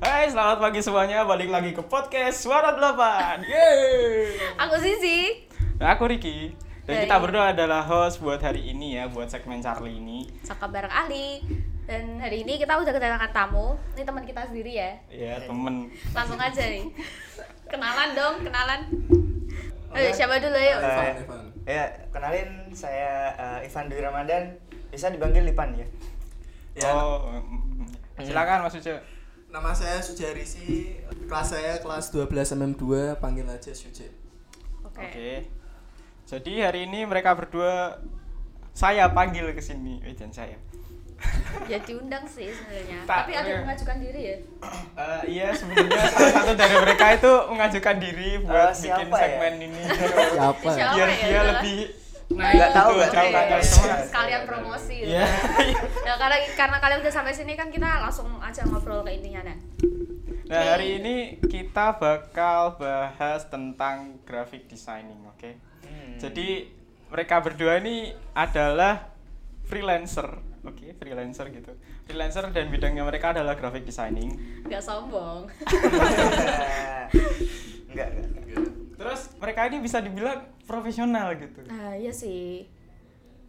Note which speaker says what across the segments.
Speaker 1: Hai, selamat pagi semuanya. Balik lagi ke podcast Suara Delapan. Yeay.
Speaker 2: Aku Sisi.
Speaker 1: Nah, aku Riki. Dan
Speaker 2: Dari-
Speaker 1: kita berdua adalah host buat hari ini ya, buat segmen Charlie ini.
Speaker 2: Cakap bareng ahli. Dan hari ini kita udah kedatangan tamu. Ini teman kita sendiri ya.
Speaker 1: Ya, temen.
Speaker 2: Langsung aja nih. Kenalan dong, kenalan. Ayo, siapa dulu yuk?
Speaker 3: Eh,
Speaker 4: Ivan, Ivan.
Speaker 3: Ya, kenalin saya eh, Ivan Dwi Ramadan. Bisa dipanggil Ipan ya.
Speaker 4: Ya,
Speaker 1: Oh, mm, silakan Mas Ujo.
Speaker 4: Nama saya Sujarisi, kelas saya kelas 12 MM2, panggil aja Suje.
Speaker 2: Oke.
Speaker 1: Oke. Jadi hari ini mereka berdua saya panggil ke sini. Eh, dan saya.
Speaker 2: Ya diundang sih sebenarnya.
Speaker 1: Tak,
Speaker 2: Tapi ada yang mengajukan diri ya.
Speaker 1: Eh, iya, sebenarnya salah satu dari mereka itu mengajukan diri buat
Speaker 3: siapa
Speaker 1: bikin
Speaker 3: ya?
Speaker 1: segmen ini.
Speaker 4: Siapa?
Speaker 2: Siapa
Speaker 1: Biar
Speaker 2: ya?
Speaker 1: dia lebih
Speaker 2: Nah,
Speaker 3: Nggak tahu, nggak tahu, nggak.
Speaker 2: Sekalian promosi gitu.
Speaker 1: Iya.
Speaker 2: Ya karena karena kalian udah sampai sini kan kita langsung aja ngobrol ke intinya nah.
Speaker 1: Nah, hari ini kita bakal bahas tentang graphic designing, oke?
Speaker 3: Hmm.
Speaker 1: Jadi mereka berdua ini adalah freelancer, oke? Freelancer gitu. Freelancer dan bidangnya mereka adalah graphic designing.
Speaker 2: Gak sombong.
Speaker 3: enggak, enggak. enggak.
Speaker 1: Terus mereka ini bisa dibilang profesional gitu.
Speaker 2: Nah, iya sih.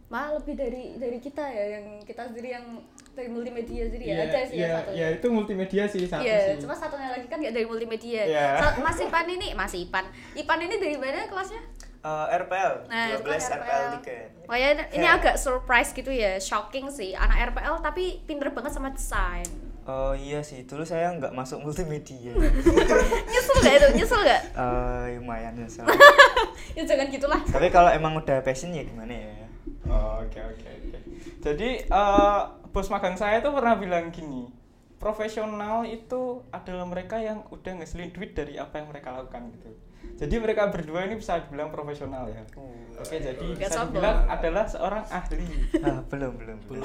Speaker 2: Malah lebih dari dari kita ya yang kita sendiri yang dari multimedia sendiri ya. Ada sih yang satu.
Speaker 1: iya, itu multimedia sih satu
Speaker 2: Iya,
Speaker 1: sih.
Speaker 2: cuma satunya lagi kan nggak dari multimedia.
Speaker 1: Iya.
Speaker 2: Sa- Mas Ipan ini, Mas Ipan. Ipan ini dari mana kelasnya?
Speaker 3: Eh, RPL,
Speaker 2: Nah, itu
Speaker 3: 12
Speaker 2: kan
Speaker 3: RPL 3.
Speaker 2: Pokoknya ini
Speaker 3: Ya.
Speaker 2: agak surprise gitu ya, shocking sih. Anak RPL tapi pinter banget sama desain.
Speaker 3: Oh iya sih, dulu saya nggak masuk multimedia.
Speaker 2: Nyesel gak itu? Nyesel gak?
Speaker 3: Eh, lumayan ya soalnya.
Speaker 2: ya jangan gitulah.
Speaker 3: Tapi kalau emang udah passion ya gimana ya?
Speaker 1: Oh, Oke oke oke. Jadi eh, bos magang saya tuh pernah bilang gini, profesional itu adalah mereka yang udah ngeselin duit dari apa yang mereka lakukan gitu. Jadi mereka berdua ini bisa dibilang profesional ya. Oke, jadi
Speaker 2: Gak
Speaker 1: bisa
Speaker 2: sombong.
Speaker 1: dibilang adalah seorang ahli.
Speaker 3: Ah, belum, belum, belum.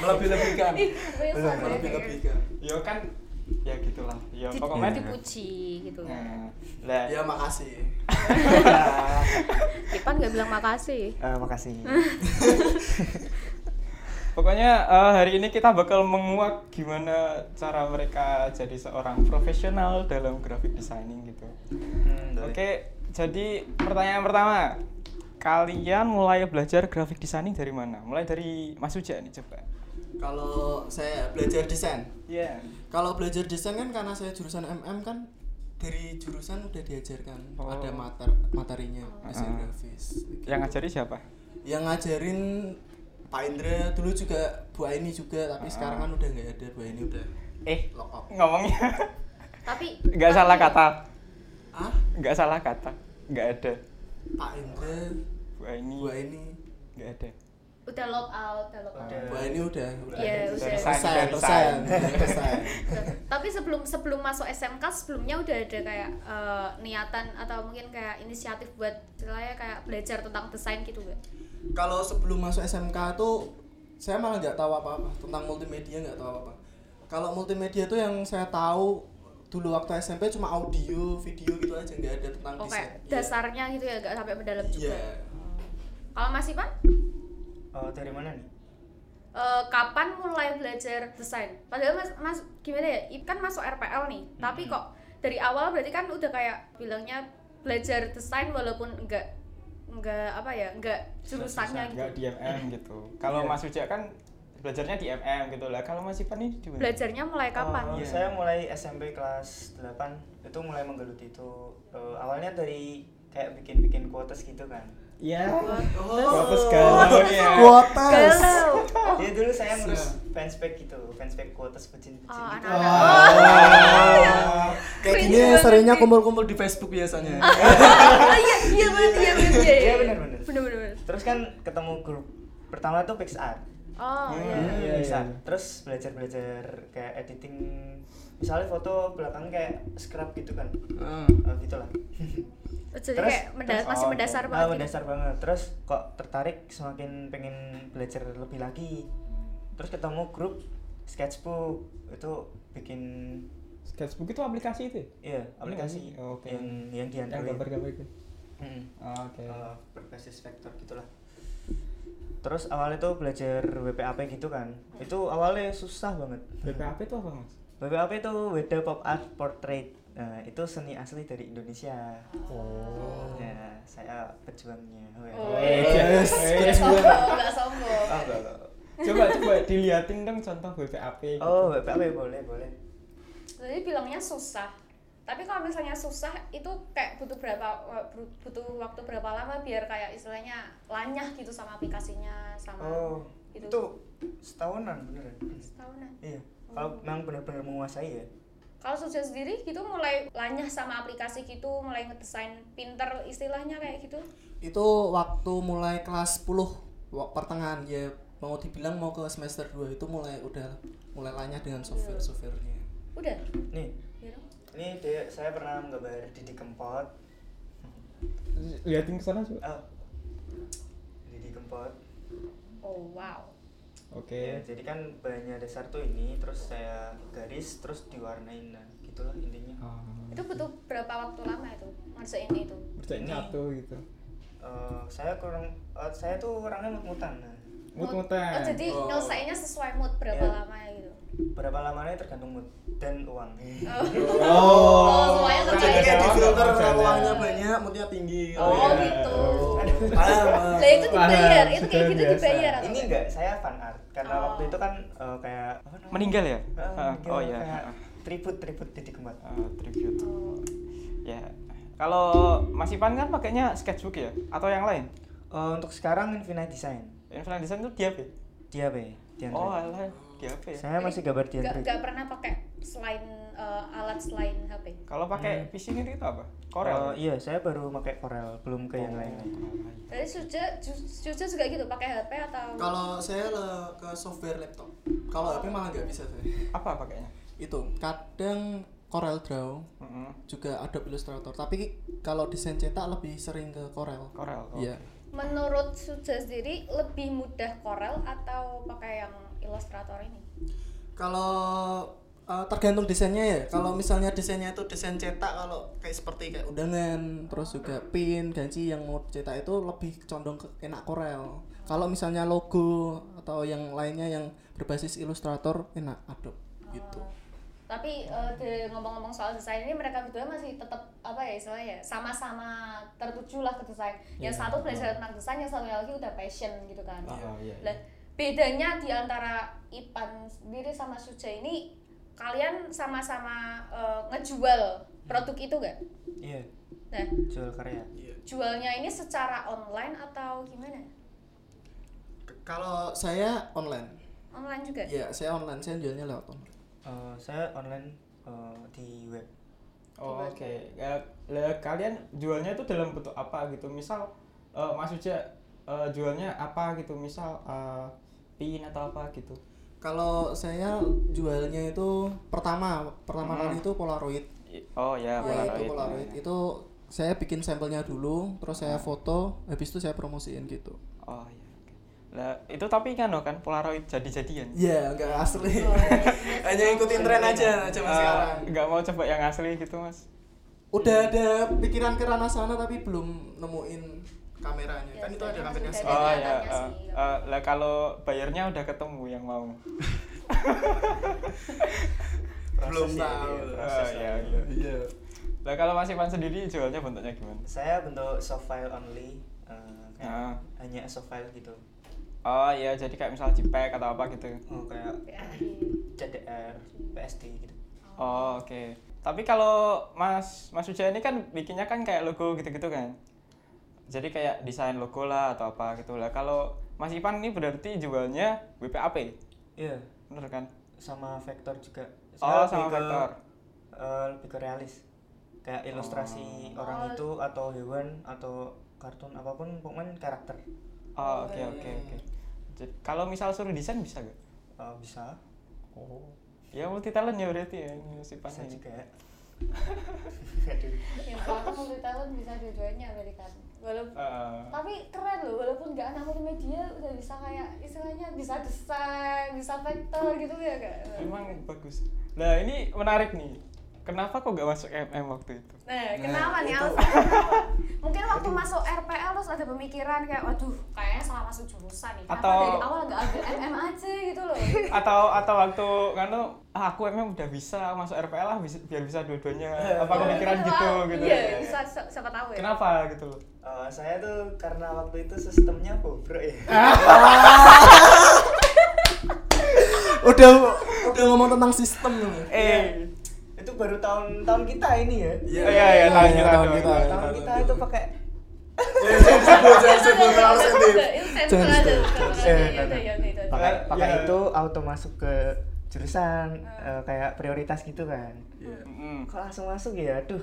Speaker 4: Melebih-lebihkan.
Speaker 3: Belum,
Speaker 4: Melebih-lebihkan.
Speaker 1: Yo kan ya gitulah. Ya
Speaker 2: Di-
Speaker 1: pokoknya
Speaker 2: dipuji gitu.
Speaker 1: Nah, lah.
Speaker 4: Ya makasih.
Speaker 2: Ipan gak bilang makasih.
Speaker 3: Eh, makasih.
Speaker 1: Pokoknya eh, hari ini kita bakal menguak gimana cara mereka jadi seorang profesional dalam graphic designing gitu.
Speaker 3: Hmm.
Speaker 1: Oke, jadi pertanyaan pertama. Kalian mulai belajar graphic designing dari mana? Mulai dari Mas Uja nih coba.
Speaker 4: Kalau saya belajar desain.
Speaker 1: Iya.
Speaker 4: Kalau belajar desain kan karena saya jurusan MM kan dari jurusan udah diajarkan
Speaker 1: Oh.
Speaker 4: ada mater materinya desain
Speaker 1: Ah.
Speaker 4: grafis.
Speaker 1: Yang ngajari siapa?
Speaker 4: Yang ngajarin Pak Indra dulu juga Bu Aini juga tapi
Speaker 1: Ah.
Speaker 4: sekarang kan udah nggak ada Bu Aini udah
Speaker 1: Eh,
Speaker 4: lock up.
Speaker 1: ngomongnya
Speaker 2: Tapi
Speaker 1: nggak salah kata.
Speaker 4: Ah,
Speaker 1: Nggak salah kata. Nggak ada.
Speaker 4: Pak Indra,
Speaker 1: Bu ini
Speaker 4: Bu Aini,
Speaker 1: nggak ada.
Speaker 2: Udah lock out, udah lock out.
Speaker 3: Udah.
Speaker 4: Bu Aini udah udah
Speaker 2: Iya, udah.
Speaker 1: Desain,
Speaker 4: desain.
Speaker 2: Tapi sebelum sebelum masuk SMK sebelumnya udah ada kayak eh, niatan atau mungkin kayak inisiatif buat istilahnya kayak belajar tentang desain gitu gak?
Speaker 4: Kalau sebelum masuk SMK tuh saya malah nggak tahu apa-apa tentang multimedia nggak tahu apa. Kalau multimedia tuh yang saya tahu dulu waktu SMP cuma audio, video gitu aja nggak ada tentang
Speaker 2: Oh
Speaker 4: desain.
Speaker 2: kayak
Speaker 4: Iya.
Speaker 2: dasarnya gitu ya, gak sampai mendalam juga.
Speaker 4: Iya.
Speaker 2: Kalau Mas Ipan,
Speaker 3: Oh, dari mana nih?
Speaker 2: eh, kapan mulai belajar desain? Padahal Mas, Mas gimana ya? Kan masuk RPL nih, tapi kok dari awal berarti kan udah kayak bilangnya belajar desain walaupun enggak enggak apa ya, enggak jurusannya gitu.
Speaker 1: Nggak di MM gitu. Kalau
Speaker 3: Iya.
Speaker 1: Mas Uja kan belajarnya di MM gitu lah. Kalau Mas Ipan ini di mana?
Speaker 2: Belajarnya mulai kapan?
Speaker 3: Oh,
Speaker 1: Iya.
Speaker 3: Saya mulai SMP kelas 8 itu mulai menggeluti itu Eh, awalnya dari kayak bikin-bikin quotes gitu kan.
Speaker 1: Iya.
Speaker 4: Oh,
Speaker 1: Quotes galau ya.
Speaker 4: Kuotas.
Speaker 2: Oh,
Speaker 3: Dia dulu saya ngurus fanspage gitu, fanspage quotes bucin-bucin
Speaker 2: Oh,
Speaker 3: gitu.
Speaker 2: anak-anak.
Speaker 4: Kayak
Speaker 2: Cringe
Speaker 4: gini
Speaker 2: banget
Speaker 4: seringnya kumpul-kumpul di Facebook biasanya.
Speaker 2: oh iya, iya iya bener, iya,
Speaker 3: Iya, bener, bener.
Speaker 2: bener, bener, bener.
Speaker 3: Terus kan ketemu grup pertama tuh PixArt.
Speaker 2: Oh,
Speaker 1: Hmm,
Speaker 2: iya.
Speaker 1: iya.
Speaker 3: Pixar. Terus belajar-belajar kayak editing misalnya foto belakang kayak scrap gitu kan.
Speaker 4: Ah.
Speaker 3: Eh, gitu lah.
Speaker 2: Oh, Jadi
Speaker 3: Terus-
Speaker 2: kayak menda-
Speaker 1: terus-
Speaker 2: masih
Speaker 1: oh,
Speaker 2: mendasar banget. gitu.
Speaker 3: mendasar banget. Terus kok tertarik semakin pengen belajar lebih lagi. Terus ketemu grup sketchbook itu bikin
Speaker 1: Sketchbook itu aplikasi itu? ya?
Speaker 3: iya aplikasi
Speaker 1: Oh, oke.
Speaker 3: yang yang di
Speaker 1: Yang
Speaker 3: Android.
Speaker 1: gambar-gambar itu.
Speaker 3: Mm-mm.
Speaker 1: Oh, Oke.
Speaker 3: Eh, berbasis vektor gitulah. Terus awalnya tuh belajar WPAP gitu kan. Itu awalnya susah banget.
Speaker 1: BPAP itu apa mas?
Speaker 3: WPAP itu Weda Pop Art Portrait. Nah, itu seni asli dari Indonesia.
Speaker 1: Oh.
Speaker 3: Ya, saya pejuangnya.
Speaker 2: Oh,
Speaker 1: Yes.
Speaker 2: Nggak sombong, nggak sombong.
Speaker 3: Oh, enggak, enggak.
Speaker 1: Coba coba diliatin dong contoh BPAP. gitu.
Speaker 3: Oh, WPAP boleh, boleh.
Speaker 2: Jadi bilangnya susah. Tapi kalau misalnya susah itu kayak butuh berapa butuh waktu berapa lama biar kayak istilahnya lanyah gitu sama aplikasinya sama
Speaker 3: Oh,
Speaker 2: gitu.
Speaker 3: itu setahunan beneran.
Speaker 2: Setahunan.
Speaker 3: Iya. Kalau memang benar-benar menguasai ya.
Speaker 2: Kalau Suja sendiri gitu mulai lanyah sama aplikasi gitu, mulai ngedesain pinter istilahnya kayak gitu.
Speaker 4: Itu waktu mulai kelas 10 wa- pertengahan ya mau dibilang mau ke semester 2 itu mulai udah mulai lanyah dengan software-softwarenya.
Speaker 2: Udah.
Speaker 3: Nih,
Speaker 2: Gitu.
Speaker 3: ini dia, saya pernah menggambar Didi Kempot.
Speaker 1: Liatin ke sana coba.
Speaker 3: Oh. Didi Kempot.
Speaker 2: Oh wow.
Speaker 1: Oke.
Speaker 3: Ya, jadi kan bahannya dasar tuh ini, terus saya garis, terus diwarnain, nah gitulah intinya.
Speaker 1: Ah.
Speaker 2: Itu butuh berapa waktu lama itu ngerjain itu?
Speaker 1: Berjain
Speaker 3: Ini-
Speaker 1: satu gitu.
Speaker 3: Eh, saya kurang, eh, saya tuh orangnya mut-mutan. Nah,
Speaker 1: Mut-mutan.
Speaker 2: Oh, jadi
Speaker 4: Oh.
Speaker 2: nyelesainnya sesuai mood berapa
Speaker 3: Iya.
Speaker 2: lama ya gitu.
Speaker 3: berapa lamanya tergantung mood dan uang.
Speaker 2: Oh, semuanya
Speaker 4: Jadi
Speaker 2: terkait.
Speaker 4: kayak di filter uangnya banyak, moodnya tinggi.
Speaker 2: Oh,
Speaker 1: iya.
Speaker 2: gitu.
Speaker 3: Aduh,
Speaker 4: Paham, paham.
Speaker 2: Lah itu dibayar, itu kayak gitu dibayar atau
Speaker 3: ini enggak, saya fan art karena
Speaker 2: Oh.
Speaker 3: waktu itu kan eh, kayak?
Speaker 1: Meninggal ya?
Speaker 3: Eh,
Speaker 1: Ah, oh iya. Ah,
Speaker 3: tribute tribute Didi Kempot.
Speaker 1: ah, tribute.
Speaker 2: Oh.
Speaker 1: Ya. Kalau Mas Ipan kan pakainya sketchbook ya atau yang lain?
Speaker 3: Eh, untuk sekarang Infinite Design.
Speaker 1: Infinite Design itu dia apa?
Speaker 3: Dia ya?
Speaker 1: Oh, alah, dia ya?
Speaker 3: Saya masih gambar di
Speaker 2: Gak, pernah pakai selain eh, alat selain HP.
Speaker 1: Kalau pakai PC ini itu apa? Corel.
Speaker 3: Eh, iya, saya baru pakai Corel, belum ke yang
Speaker 1: Oh,
Speaker 3: lain.
Speaker 2: Jadi Suja, Ju- Suja juga gitu pakai HP atau?
Speaker 4: Kalau saya le- ke software laptop. Kalau HP malah nggak bisa saya.
Speaker 1: Apa pakainya?
Speaker 4: Itu kadang Corel Draw
Speaker 1: Mm-mm.
Speaker 4: juga Adobe Illustrator. Tapi kalau desain cetak lebih sering ke Corel.
Speaker 1: Corel. oh.
Speaker 4: Iya.
Speaker 2: Menurut Suja sendiri lebih mudah Corel atau pakai yang Illustrator ini?
Speaker 4: Kalau uh, tergantung desainnya ya. Kalau misalnya desainnya itu desain cetak kalau kayak seperti kayak undangan, terus juga pin, ganci yang mau cetak itu lebih condong ke enak Corel. Kalau misalnya logo atau yang lainnya yang berbasis Illustrator enak Adobe gitu.
Speaker 2: Tapi eh, de- ngomong-ngomong soal desain ini mereka berdua masih tetap apa ya istilahnya ya sama-sama tertuju lah ke desain. Yang
Speaker 1: Iya,
Speaker 2: satu belajar tentang desain, yang satu lagi udah passion gitu kan.
Speaker 1: Oh, iya,
Speaker 2: Lah, bedanya di antara Ipan sendiri sama Suja ini kalian sama-sama eh, ngejual produk itu gak?
Speaker 3: Iya,
Speaker 2: Nah,
Speaker 3: jual karya.
Speaker 2: jualnya ini secara online atau gimana?
Speaker 4: K- Kalau saya online.
Speaker 2: Online juga?
Speaker 4: Ya, saya online, saya jualnya lewat online.
Speaker 3: Eh, saya online eh, di web.
Speaker 1: Oh, oke. Ya, lah, kalian jualnya itu dalam bentuk apa gitu? Misal eh, Mas Uja eh, jualnya apa gitu? Misal eh, pin atau apa gitu?
Speaker 4: Kalau saya jualnya itu pertama, pertama
Speaker 1: Hmm.
Speaker 4: kali itu Polaroid.
Speaker 1: Oh ya,
Speaker 4: ya
Speaker 1: Polaroid.
Speaker 4: itu Polaroid. Itu saya bikin sampelnya dulu, terus saya foto, habis itu saya promosiin gitu.
Speaker 1: Oh iya. Lah itu tapi kan kan Polaroid jadi-jadian.
Speaker 4: Iya, nggak asli.
Speaker 2: Oh,
Speaker 4: Hanya ikutin tren aja zaman
Speaker 1: Eh,
Speaker 4: sekarang.
Speaker 1: nggak mau coba yang asli gitu mas?
Speaker 4: Udah ada pikiran ke ranah sana tapi belum nemuin kameranya.
Speaker 2: Ya,
Speaker 4: kan itu ada
Speaker 2: sebenarnya
Speaker 4: kameranya
Speaker 2: masih
Speaker 4: sih.
Speaker 2: ada
Speaker 1: Oh ya. eh, eh, lah kalau bayarnya udah ketemu yang mau.
Speaker 4: Belum
Speaker 3: ya,
Speaker 4: tahu.
Speaker 3: iya,
Speaker 1: Oh
Speaker 3: proses
Speaker 1: iya
Speaker 3: lah.
Speaker 1: iya.
Speaker 4: Iya.
Speaker 1: Lah kalau Mas Ivan sendiri jualnya bentuknya gimana?
Speaker 3: Saya bentuk soft file only, eh, kayak
Speaker 1: Ah.
Speaker 3: hanya soft file gitu.
Speaker 1: Oh iya, jadi kayak misal JPEG atau apa gitu.
Speaker 3: Oh, kayak. CDR, PSD gitu.
Speaker 1: Oh oke. Tapi kalau Mas Mas Uja ini kan bikinnya kan kayak logo gitu-gitu kan. Jadi kayak desain logo lah atau apa gitu lah. Kalau Mas Ipan ini berarti jualnya WPAP,
Speaker 3: Iya,
Speaker 1: bener kan?
Speaker 3: sama vektor juga.
Speaker 1: Oh,
Speaker 3: Saya
Speaker 1: sama
Speaker 3: lebih ke-
Speaker 1: vektor.
Speaker 3: eh, lebih ke realis. Kayak ilustrasi
Speaker 2: Oh.
Speaker 3: orang itu atau hewan atau kartun apa pun pokoknya karakter.
Speaker 1: Oh oke oke oke. Jadi kalau misal suruh desain bisa gak?
Speaker 3: Eh, bisa,
Speaker 1: Oh. Ya multi talent ya berarti ya ini Mas Ipan
Speaker 3: bisa
Speaker 1: ini.
Speaker 3: juga.
Speaker 2: Yang pertama multi bisa dua-duanya. Walaupun
Speaker 1: Eh,
Speaker 2: tapi keren loh walaupun nggak anak multimedia udah bisa kayak istilahnya bisa desain bisa vektor gitu ya kak
Speaker 1: emang bagus. Nah ini menarik nih. Kenapa kok gak masuk MM waktu itu
Speaker 2: Nah, kenapa nih alasannya? Mungkin waktu masuk RPL terus ada pemikiran kayak waduh, kayaknya salah masuk jurusan nih. Kenapa
Speaker 1: Atau-
Speaker 2: dari awal gak ambil MM aja gitu loh.
Speaker 1: atau atau waktu kan ah, aku MM udah bisa masuk RPL lah bisa- biar bisa dua-duanya apa kepikiran
Speaker 2: Gitu
Speaker 1: gitu gitu
Speaker 2: Iya, bisa si- siapa tahu ya.
Speaker 1: kenapa gitu loh
Speaker 3: Eh, saya tuh karena waktu itu sistemnya bobrok ya.
Speaker 4: udah udah ngomong tentang sistem nih.
Speaker 1: eh
Speaker 3: itu baru tahun-tahun kita ini ya.
Speaker 4: Iya,
Speaker 1: iya iya tahun kita
Speaker 4: tahun kita.
Speaker 3: Tahun kita itu pakai.
Speaker 2: Itu
Speaker 3: Eh, nah, nah. pakai
Speaker 1: Ya,
Speaker 3: pakai
Speaker 1: ya.
Speaker 3: itu auto masuk ke jurusan eh, kayak prioritas gitu kan.
Speaker 1: Mm.
Speaker 3: Kok langsung masuk ya? Aduh,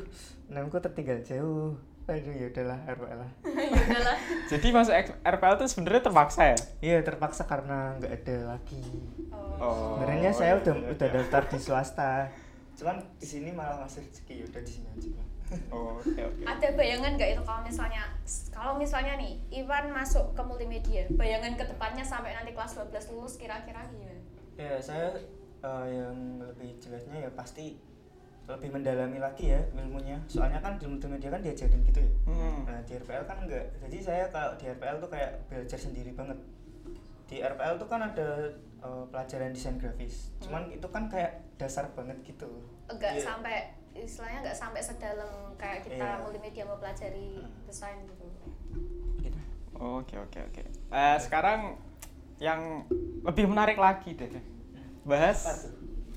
Speaker 3: namanya tertinggal jauh. Aduh ya udahlah RPL lah.
Speaker 1: Jadi masuk RPL tuh sebenarnya terpaksa ya
Speaker 3: Iya terpaksa karena nggak ada lagi.
Speaker 2: Oh.
Speaker 1: oh
Speaker 3: Sebenarnya saya udah
Speaker 1: iya,
Speaker 3: udah
Speaker 1: iya.
Speaker 3: daftar di swasta. Cuman di sini malah masih rezeki ya udah di sini aja.
Speaker 1: oh oke oke
Speaker 2: Ada bayangan nggak itu kalau misalnya kalau misalnya nih Ivan masuk ke multimedia, bayangan ke depannya sampai nanti kelas 12 lulus kira-kira gimana?
Speaker 3: Ya saya eh, yang lebih jelasnya ya pasti lebih mendalami lagi ya ilmunya. Soalnya kan di multimedia kan diajarin gitu ya.
Speaker 1: Hmm.
Speaker 3: Nah di RPL kan enggak. Jadi saya kalau di RPL tuh kayak belajar sendiri banget. Di RPL tuh kan ada eh, pelajaran desain grafis. Cuman itu kan kayak dasar banget gitu.
Speaker 2: Enggak
Speaker 4: Iya.
Speaker 2: sampai istilahnya nggak sampai sedalam kayak kita
Speaker 3: Iya.
Speaker 2: multimedia mau pelajari
Speaker 3: Hmm.
Speaker 2: desain gitu.
Speaker 3: Gitu.
Speaker 1: oke oke oke Eh, sekarang yang lebih menarik lagi deh bahas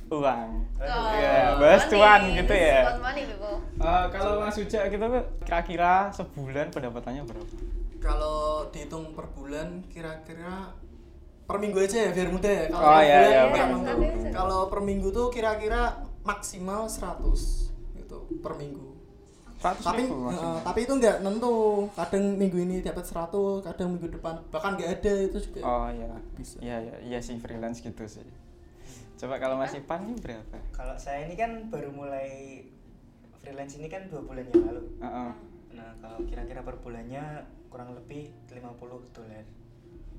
Speaker 1: uang
Speaker 3: Oh,
Speaker 1: Iya, bahas
Speaker 2: money.
Speaker 1: cuan gitu ya.
Speaker 2: Money.
Speaker 1: Eh, kalau Mas Uja gitu kira-kira sebulan pendapatannya berapa
Speaker 4: Kalau dihitung per bulan kira-kira per minggu aja ya biar mudah ya. Kalau
Speaker 1: Oh,
Speaker 4: per
Speaker 1: iya,
Speaker 4: bulan
Speaker 1: iya, benar.
Speaker 4: tentu. Kalau per minggu tuh kira-kira maksimal 100 gitu per minggu.
Speaker 1: 100
Speaker 4: Tapi
Speaker 1: ribu maksimal.
Speaker 4: tapi itu nggak nentu. Kadang minggu ini dapat 100, kadang minggu depan bahkan nggak ada itu juga.
Speaker 1: oh iya
Speaker 4: Bisa.
Speaker 1: iya iya iya sih freelance gitu sih coba kalau Mas Ipan ini berapa
Speaker 3: Kalau saya ini kan baru mulai freelance ini kan dua bulan yang lalu.
Speaker 1: Heeh.
Speaker 3: Nah kalau kira-kira per bulannya kurang lebih 50 dolar.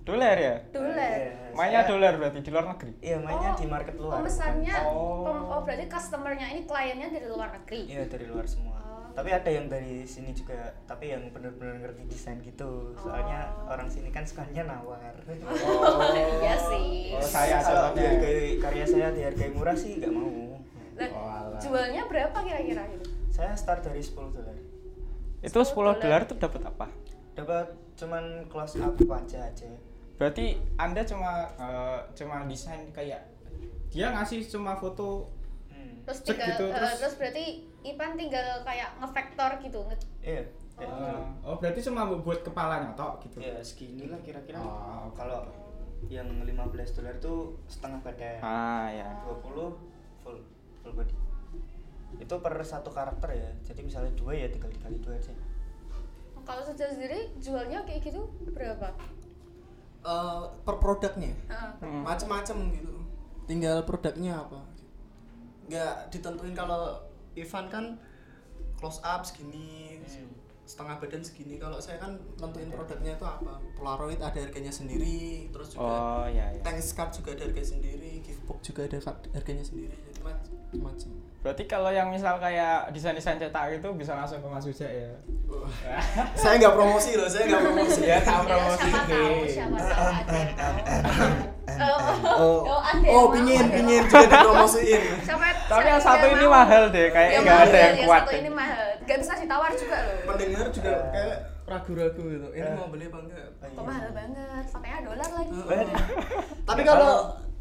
Speaker 1: Dolar ya
Speaker 2: Dolar.
Speaker 3: Iya,
Speaker 1: mainnya
Speaker 3: saya-
Speaker 1: dolar berarti di luar negeri
Speaker 3: Iya mainnya
Speaker 2: Oh,
Speaker 3: di market luar.
Speaker 2: Pemesannya,
Speaker 1: Oh.
Speaker 2: pem- oh berarti customernya ini kliennya dari luar negeri.
Speaker 3: Iya dari luar semua.
Speaker 2: Oh.
Speaker 3: Tapi ada yang dari sini juga, tapi yang benar-benar ngerti desain gitu. Soalnya
Speaker 2: Oh.
Speaker 3: orang sini kan sukanya nawar.
Speaker 2: Iya sih.
Speaker 1: Oh, saya
Speaker 3: Kalau dihargai karya saya dihargai murah sih nggak mau.
Speaker 2: Lah,
Speaker 1: Oh,
Speaker 2: jualnya berapa kira-kira gitu?
Speaker 3: Saya start dari 10 dolar.
Speaker 1: itu 10 dolar tuh dapat apa
Speaker 3: Dapat cuman close up aja aja.
Speaker 1: Berarti anda cuma eh, cuma desain kayak dia ngasih cuma foto
Speaker 3: Hmm.
Speaker 2: Terus tinggal,
Speaker 1: gitu,
Speaker 2: eh,
Speaker 1: terus-
Speaker 2: terus berarti Ipan tinggal kayak ngevektor gitu, nge
Speaker 3: Iya. kayak
Speaker 2: Oh.
Speaker 3: gitu.
Speaker 1: oh berarti cuma buat kepalanya tok gitu
Speaker 3: Ya segini lah kira-kira.
Speaker 1: Oh.
Speaker 3: Kalau yang 15 dolar tuh setengah badan.
Speaker 1: ah ya
Speaker 3: 20 full full body. Itu per satu karakter ya. Jadi misalnya dua ya tinggal dikali dua aja.
Speaker 2: Kalau saja sendiri jualnya kayak gitu berapa?
Speaker 4: Eh, per produknya.
Speaker 2: Heeh.
Speaker 1: Hmm.
Speaker 4: macem-macem gitu. Tinggal produknya apa? Nggak ditentuin kalau Ivan kan close up segini
Speaker 3: Hmm.
Speaker 4: setengah badan segini. Kalau saya kan nentuin produknya itu apa? Polaroid ada harganya sendiri terus juga
Speaker 1: oh ya ya
Speaker 4: thanks card juga ada harga sendiri gift box juga ada harganya sendiri. Jadi macam-macam
Speaker 1: berarti kalau yang misal kayak desain desain cetak itu bisa langsung ke Mas Uja ya?
Speaker 4: Saya nggak promosi loh saya nggak promosi.
Speaker 1: Ya tahu
Speaker 2: Ya,
Speaker 1: promosi.
Speaker 2: siapa tahu, siapa tahu ada. yang tahu. Oh,
Speaker 4: oh
Speaker 2: oh, yang
Speaker 4: oh pingin pingin juga dipromosiin.
Speaker 1: Tapi yang satu ini mahal deh kayak
Speaker 2: Yang
Speaker 1: nggak ada yang
Speaker 2: yang
Speaker 1: kuat
Speaker 2: satu
Speaker 1: deh.
Speaker 2: ini mahal. Gak bisa ditawar juga loh.
Speaker 4: Pendengar juga kayak ragu-ragu gitu. Ini mau beli apa enggak?
Speaker 2: Kok mahal banget? Pakainya dolar lagi.
Speaker 4: Tapi kalau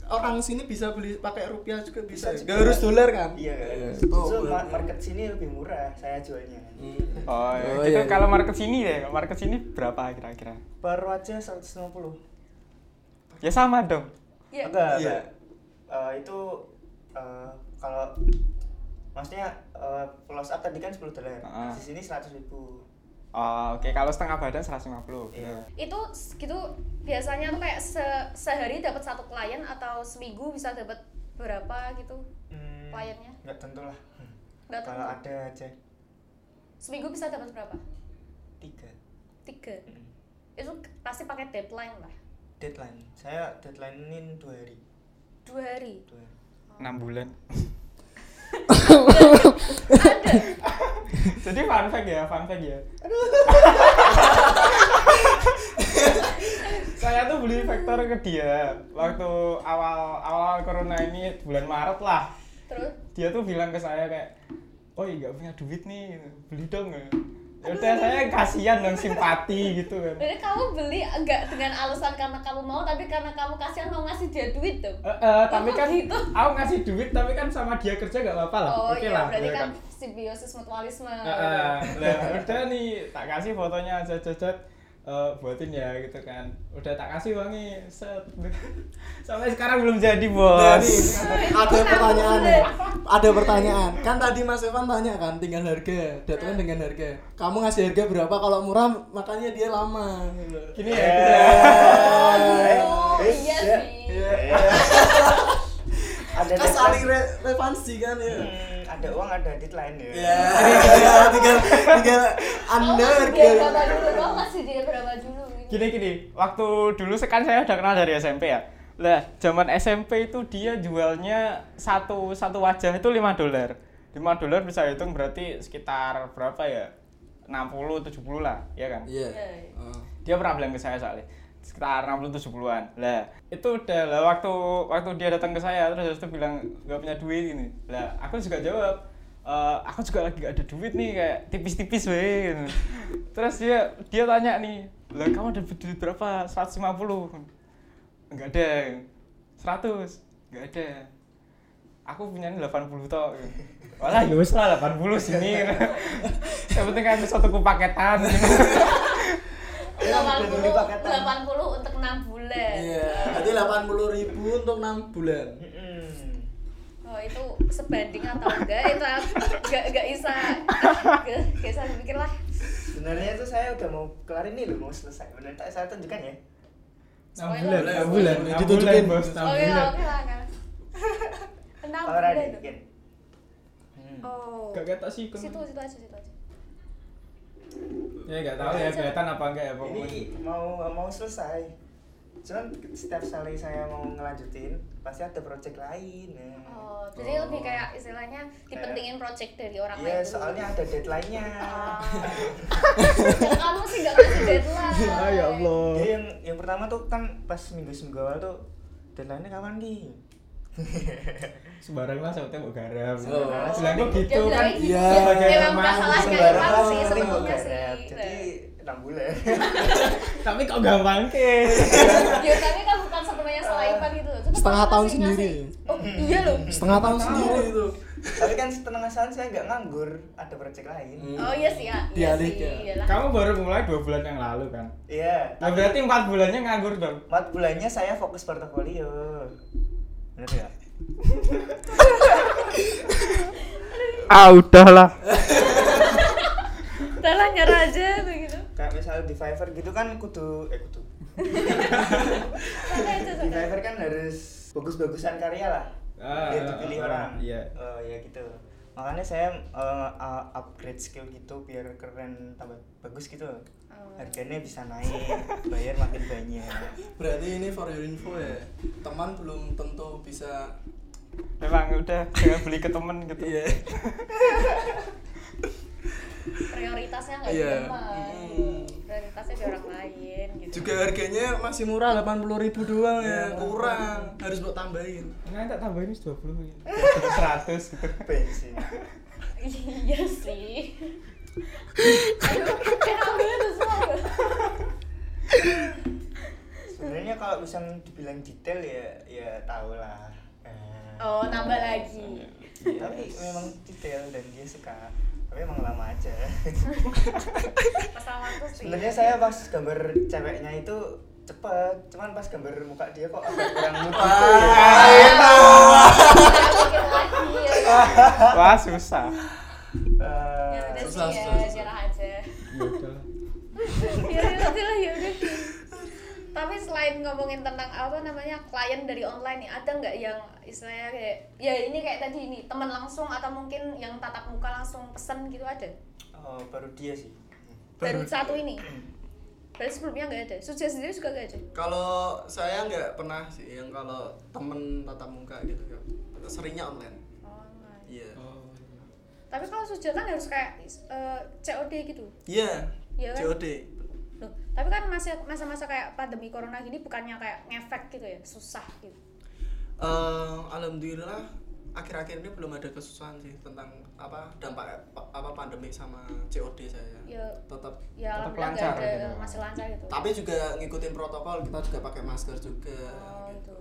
Speaker 4: orang sini bisa beli pakai rupiah juga bisa.
Speaker 3: Bisa juga.
Speaker 4: Gak harus dolar kan?
Speaker 3: Iya,
Speaker 4: Iya.
Speaker 3: so,
Speaker 4: Oh,
Speaker 3: ma-
Speaker 4: benar.
Speaker 3: market sini lebih murah saya jualnya.
Speaker 4: Hmm.
Speaker 1: oh, ya.
Speaker 4: Oh,
Speaker 1: itu
Speaker 4: iya,
Speaker 1: kalau
Speaker 4: iya.
Speaker 1: market sini deh market sini berapa kira-kira
Speaker 3: Per wajah 150.
Speaker 1: ya sama dong
Speaker 2: Iya.
Speaker 3: Enggak,
Speaker 4: Iya.
Speaker 3: enggak. Eh, itu eh, kalau maksudnya eh, close up tadi kan 10 dolar.
Speaker 1: Ah.
Speaker 3: Di sini 100 ribu.
Speaker 1: Oh, oke kalau setengah badan 150
Speaker 3: Iya.
Speaker 2: itu gitu biasanya tuh kayak se- sehari dapat satu klien atau seminggu bisa dapat berapa gitu
Speaker 3: Hmm,
Speaker 2: Kliennya?
Speaker 3: Enggak tentu lah.
Speaker 2: Nggak
Speaker 3: Kalau
Speaker 2: tentu.
Speaker 3: ada aja
Speaker 2: seminggu bisa dapat berapa
Speaker 3: tiga.
Speaker 2: tiga
Speaker 3: Hmm.
Speaker 2: itu pasti pakai deadline lah
Speaker 3: Deadline. Saya deadline ini dua hari.
Speaker 2: dua hari
Speaker 3: Dua hari.
Speaker 1: 6 bulan
Speaker 2: ada
Speaker 1: Jadi fun fact ya, fun fact ya. saya tuh beli vektor ke dia waktu awal awal corona ini bulan Maret lah.
Speaker 2: terus
Speaker 1: Dia tuh bilang ke saya kayak, oh iya punya duit nih, beli dong. ya." Udah saya kasihan dan simpati gitu kan.
Speaker 2: jadi kamu beli enggak dengan alasan karena kamu mau tapi karena kamu kasihan mau ngasih dia duit tuh
Speaker 1: Eh, eh, tapi
Speaker 2: kok
Speaker 1: kan
Speaker 2: gitu?
Speaker 1: aku ngasih duit tapi kan sama dia kerja gak apa-apa lah.
Speaker 2: oh
Speaker 1: Oke
Speaker 2: iya
Speaker 1: lah.
Speaker 2: berarti
Speaker 1: ya
Speaker 2: kan simbiosis mutualisme
Speaker 1: eh, lah, udah nih tak kasih fotonya aja cocok buatin ya gitu kan. Udah tak kasih uangnya set. Sampai sekarang belum jadi bos.
Speaker 4: Jadi ada pertanyaan nih. Ada pertanyaan. Kan tadi Mas Evan tanya kan tinggal harga, datangnya dengan harga. Kamu ngasih harga berapa? Kalau murah makanya dia lama.
Speaker 1: gini ya
Speaker 2: oh iya sih.
Speaker 3: Ada
Speaker 4: Kan saling relevansi kan ya.
Speaker 3: Ada uang ada deadline ya.
Speaker 4: Ya, ya, tinggal tinggal Anda
Speaker 2: ngasih dia berapa dulu kamu ngasih dia berapa dulu gitu.
Speaker 1: gini gini waktu dulu kan saya udah kenal dari SMP ya lah zaman SMP itu dia jualnya satu satu wajah itu 5 dolar 5 dolar bisa hitung berarti sekitar berapa ya 60 70 lah ya kan
Speaker 4: Iya.
Speaker 2: Iya.
Speaker 4: Oh.
Speaker 1: dia pernah bilang ke saya soalnya sekitar 60 70-an lah itu udah lah waktu waktu dia datang ke saya terus itu bilang gak punya duit gini. Lah aku juga jawab "Eh, aku juga lagi gak ada duit nih kayak tipis-tipis weh gitu. terus dia dia tanya nih lah kamu ada duit berapa? 150 enggak ada. 100 enggak ada. Aku punya 80 toh Walah ya wis lah 80 sini. Yang penting kan bisa tuku paketan.
Speaker 3: Ya,
Speaker 2: 80
Speaker 3: paketan.
Speaker 2: 80 untuk 6 bulan
Speaker 4: Iya, berarti 80 ribu untuk 6 bulan.
Speaker 2: Oh itu sebanding atau enggak itu enggak enggak bisa enggak bisa dipikir lah
Speaker 3: Sebenarnya itu saya udah mau kelar ini loh, mau selesai. Benar tak saya tunjukkan ya.
Speaker 1: 6 bulan, 6 bulan, 6 bulan bos, 6
Speaker 2: Oke
Speaker 1: bulan.
Speaker 2: oke lah kan enam
Speaker 3: Kalau
Speaker 2: bulan oh
Speaker 1: Gak kata sih kan.
Speaker 2: situ situ aja situ aja
Speaker 1: Ya gak tahu ya kelihatan apa enggak ya
Speaker 3: Ini
Speaker 1: pokoknya.
Speaker 3: mau mau selesai. Cuman setiap kali saya mau ngelanjutin, pasti ada project lain. ya.
Speaker 2: oh jadi lebih kayak istilahnya dipentingin project dari orang
Speaker 3: Iya,
Speaker 2: lain dulu.
Speaker 3: soalnya ada deadline-nya.
Speaker 2: Ya, kamu sih gak ngasih deadline
Speaker 1: Ah, ya Allah.
Speaker 3: Jadi yang yang pertama tuh kan pas minggu-minggu awal tuh deadline-nya kapan nih?
Speaker 1: Sembarang lah saya mau garam.
Speaker 4: Oh.
Speaker 1: Bilang kok gitu kan.
Speaker 2: gitu.
Speaker 4: Iya.
Speaker 2: Ya,
Speaker 1: Kayak
Speaker 2: emang
Speaker 1: kemarin
Speaker 2: masalahnya
Speaker 3: Sembarang lah
Speaker 2: sih
Speaker 3: gua
Speaker 2: sih
Speaker 3: garap. Jadi enam bulan.
Speaker 1: Tapi kok gampang ke?
Speaker 2: ya tapi kan bukan sebenarnya selaipan gitu loh Cuma
Speaker 4: Setengah tahun sendiri.
Speaker 2: oh iya loh
Speaker 4: Setengah tahun sendiri itu.
Speaker 3: Tapi kan setengah saat saya nggak nganggur, ada project lain.
Speaker 4: Hmm.
Speaker 2: oh iya sih ya iya sih
Speaker 4: Dialihkan.
Speaker 2: iyalah
Speaker 1: Kamu baru mulai 2 bulan yang lalu kan.
Speaker 3: Iya.
Speaker 1: Nah, berarti 4 bulannya nganggur dong.
Speaker 3: Empat bulannya saya fokus portofolio. Bener ya?
Speaker 1: Ah, udahlah.
Speaker 2: udah lah nyerah aja begitu
Speaker 3: Kayak misalnya di Fiverr gitu kan kudu eh kudu. Di Fiverr kan harus bagus-bagusan karya lah.
Speaker 1: Ah,
Speaker 3: biar
Speaker 1: ah,
Speaker 3: dipilih
Speaker 1: ah,
Speaker 3: orang.
Speaker 1: iya.
Speaker 3: Oh ya gitu. Makanya saya eh, uh, upgrade skill gitu biar keren tambah bagus gitu.
Speaker 2: Oh.
Speaker 3: Harganya bisa naik, bayar makin banyak.
Speaker 4: Berarti ini for your info ya. Teman belum tentu bisa
Speaker 1: Memang udah jangan beli ke temen gitu.
Speaker 4: Iya.
Speaker 2: prioritasnya nggak
Speaker 4: Iya.
Speaker 2: di teman
Speaker 4: Hmm.
Speaker 2: Lain gitu
Speaker 4: Juga harganya masih murah 80 ribu doang ya,
Speaker 3: Iya.
Speaker 4: kurang. Harus buat tambahin.
Speaker 1: Nah, tak tambahin 20 ya. 100 gitu.
Speaker 3: Bensin.
Speaker 2: iya sih aduh kenapa
Speaker 3: Sebenarnya kalau misalnya dibilang detail ya ya tau lah. Eh,
Speaker 2: oh nambah lagi
Speaker 3: Tapi memang detail dan dia suka. Tapi emang lama aja. Sebenarnya saya pas gambar ceweknya itu cepet, cuman pas gambar muka dia kok agak kurang mood gitu ya.
Speaker 2: Ya
Speaker 1: Wah, susah.
Speaker 3: Eh,
Speaker 2: selain ngomongin tentang apa namanya klien dari online nih ada nggak yang istilahnya kayak ya ini kayak tadi ini teman langsung atau mungkin yang tatap muka langsung pesen gitu ada
Speaker 3: oh, baru dia sih.
Speaker 2: baru satu ini berarti sebelumnya nggak ada Suja sendiri juga nggak ada
Speaker 4: Kalau saya nggak pernah sih yang kalau temen tatap muka gitu kan. Seringnya online.
Speaker 2: online
Speaker 4: Iya.
Speaker 1: Oh.
Speaker 2: Tapi kalau suja kan harus kayak eh, COD gitu.
Speaker 4: Iya.
Speaker 2: Iya kan?
Speaker 4: COD.
Speaker 2: Loh, tapi kan masih masa-masa kayak pandemi corona gini bukannya kayak ngefek gitu ya, susah gitu.
Speaker 4: Eh, alhamdulillah akhir-akhir ini belum ada kesusahan sih tentang apa dampak apa pandemik sama COD saya.
Speaker 2: Ya
Speaker 4: Tetap
Speaker 2: ya
Speaker 1: Tetap lancar
Speaker 2: ada
Speaker 1: gitu.
Speaker 2: masih lancar gitu.
Speaker 4: tapi juga ngikutin protokol kita juga pakai masker juga.
Speaker 2: Oh,
Speaker 4: gitu.
Speaker 2: itu.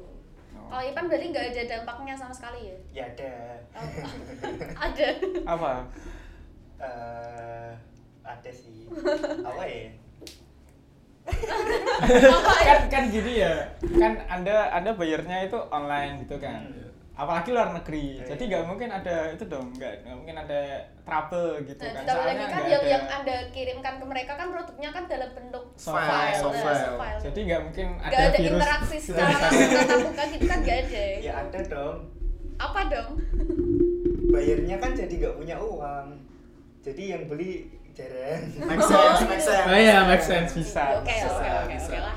Speaker 2: Kalau Ipan berarti nggak ada dampaknya sama sekali ya?
Speaker 3: Ya ada.
Speaker 2: Oh, ada.
Speaker 1: Apa?
Speaker 3: Eh, ada sih. Apa ya?
Speaker 1: Kan kan gini ya kan anda anda bayarnya itu online gitu kan
Speaker 3: Hmm.
Speaker 1: apalagi luar negeri
Speaker 3: Iya.
Speaker 1: jadi nggak mungkin ada itu dong nggak nggak mungkin ada trouble gitu
Speaker 2: Dan
Speaker 1: kan
Speaker 2: ditambah lagi kan yang
Speaker 1: ada
Speaker 2: yang anda kirimkan ke mereka kan produknya kan dalam bentuk
Speaker 1: softfile,
Speaker 2: file,
Speaker 1: softfile.
Speaker 2: eh, file.
Speaker 1: jadi nggak mungkin ada,
Speaker 2: nggak ada
Speaker 1: virus
Speaker 2: interaksi secara langsung tatap muka gitu kan nggak ada.
Speaker 3: Ya ada dong.
Speaker 2: Apa dong?
Speaker 3: Bayarnya kan jadi nggak punya uang. Jadi yang beli jarang.
Speaker 4: Make sense, make sense.
Speaker 1: oh iya make sense bisa
Speaker 2: Oke
Speaker 1: bisa.
Speaker 2: oke oke lah.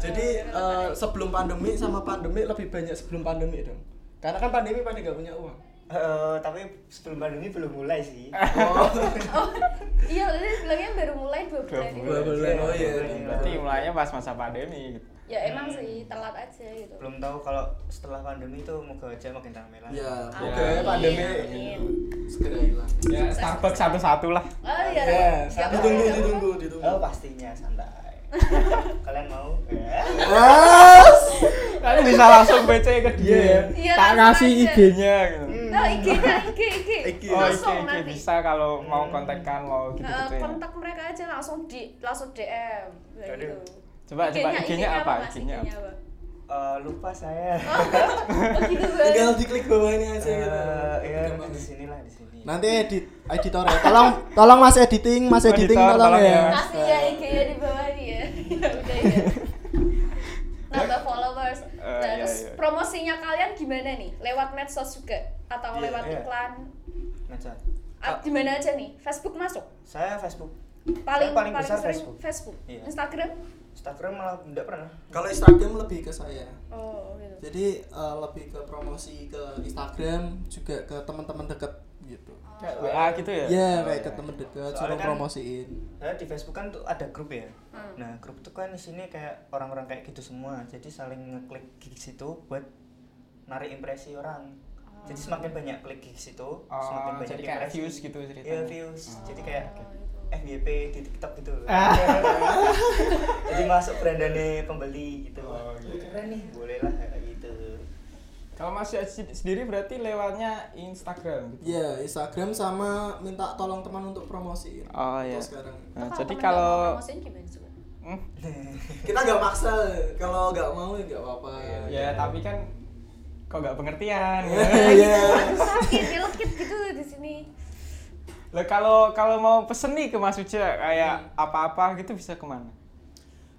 Speaker 4: Jadi
Speaker 2: Eh,
Speaker 4: eh, sebelum pandemi sama pandemi lebih banyak sebelum pandemi dong. Karena kan pandemi pada nggak punya uang.
Speaker 3: Eh, tapi sebelum pandemi belum mulai sih.
Speaker 4: Oh,
Speaker 2: Oh, iya, tadi bilangnya baru mulai dua bulan.
Speaker 1: Dua
Speaker 4: bulan. Oh iya.
Speaker 1: berarti mulainya pas masa pandemi gitu.
Speaker 2: Ya emang sih telat aja gitu.
Speaker 3: Belum tahu kalau setelah pandemi itu moga aja makin ramai lah.
Speaker 4: ya,
Speaker 2: Amin,
Speaker 4: oke pandemi segera hilang.
Speaker 1: ya Starbucks satu-satu lah
Speaker 2: Oh iya.
Speaker 4: Ya,
Speaker 2: Siap,
Speaker 4: ditunggu,
Speaker 2: siap.
Speaker 4: ditunggu, ditunggu.
Speaker 3: Oh pastinya santai. Kalian mau? Ya.
Speaker 4: Yes.
Speaker 1: Kalian bisa langsung PC ke dia
Speaker 4: Iya.
Speaker 2: Iya,
Speaker 1: tak kasih. IG-nya gitu
Speaker 2: Nah, IG-nya, IG, IG.
Speaker 4: IG.
Speaker 1: oh
Speaker 2: Langsung
Speaker 1: IG, IG
Speaker 2: nanti.
Speaker 1: bisa kalau mau kontakkan mau gitu
Speaker 2: Eh,
Speaker 1: gitu ya
Speaker 2: kontak mereka aja langsung di langsung DM gitu.
Speaker 1: Coba, coba, IG-nya apa? IG-nya
Speaker 2: apa?
Speaker 3: Eh, lupa saya.
Speaker 2: Oh gitu.
Speaker 4: Tinggal diklik bawah ini aja gitu.
Speaker 3: Eh, ya di sini lah di sini.
Speaker 4: Nanti edit editor ya. Tolong tolong Mas editing, Mas
Speaker 1: Oh,
Speaker 4: editing
Speaker 1: editor,
Speaker 4: tolong
Speaker 1: tolong
Speaker 4: ya.
Speaker 1: ya.
Speaker 2: Kasih ya IG-nya di bawah nih ya. Ya udah ya. Nambah followers.
Speaker 1: Eh,
Speaker 2: Nah,
Speaker 1: iya,
Speaker 2: terus
Speaker 1: iya.
Speaker 2: promosinya kalian gimana nih? Lewat medsos juga atau
Speaker 3: Iya,
Speaker 2: lewat
Speaker 3: iya.
Speaker 2: iklan?
Speaker 3: Ngaca.
Speaker 2: Ah, di mana aja nih? Facebook masuk?
Speaker 3: Saya Facebook.
Speaker 2: Paling
Speaker 3: Saya paling besar
Speaker 2: sering
Speaker 3: Facebook.
Speaker 2: Facebook.
Speaker 3: Iya.
Speaker 2: Instagram?
Speaker 3: Instagram malah enggak pernah.
Speaker 4: Kalau Instagram lebih ke saya.
Speaker 2: Oh, gitu.
Speaker 4: Jadi eh, lebih ke promosi ke Instagram juga ke teman-teman dekat gitu.
Speaker 1: Kayak WA gitu ya
Speaker 4: Iya,
Speaker 3: Oh,
Speaker 4: kayak
Speaker 3: iya.
Speaker 4: ke teman dekat
Speaker 3: Soalnya
Speaker 4: suruh
Speaker 3: kan-
Speaker 4: promosiin.
Speaker 3: Saya di Facebook kan tuh ada grup ya.
Speaker 2: Hmm.
Speaker 3: Nah, grup itu kan di sini kayak orang-orang kayak gitu semua. Jadi saling ngeklik gigs itu buat narik impresi orang. Jadi semakin banyak klik gigs itu, semakin
Speaker 1: Oh,
Speaker 3: banyak
Speaker 1: jadi kayak views gitu ceritanya.
Speaker 3: Iya, views.
Speaker 1: Oh.
Speaker 3: Jadi kayak
Speaker 2: Oh, gitu.
Speaker 3: FYP di TikTok gitu.
Speaker 1: Ah.
Speaker 3: Jadi masuk brandane pembeli gitu.
Speaker 1: Oh, gitu.
Speaker 3: Keren nih, boleh lah gitu.
Speaker 1: Kalau Mas Yas sendiri berarti lewatnya Instagram gitu.
Speaker 4: Iya, Instagram sama minta tolong teman untuk promosiin.
Speaker 1: Oh, iya.
Speaker 4: sekarang.
Speaker 1: Nah, jadi kalau? Hmm,
Speaker 4: Kita nggak maksa, kalau nggak mau ya nggak apa-apa.
Speaker 1: ya tapi kan kok nggak pengertian.
Speaker 4: Iya.
Speaker 2: sakit nyelekit gitu di sini
Speaker 1: Lah kalau kalau mau pesen nih ke Mas Uja kayak apa-apa gitu bisa ke mana?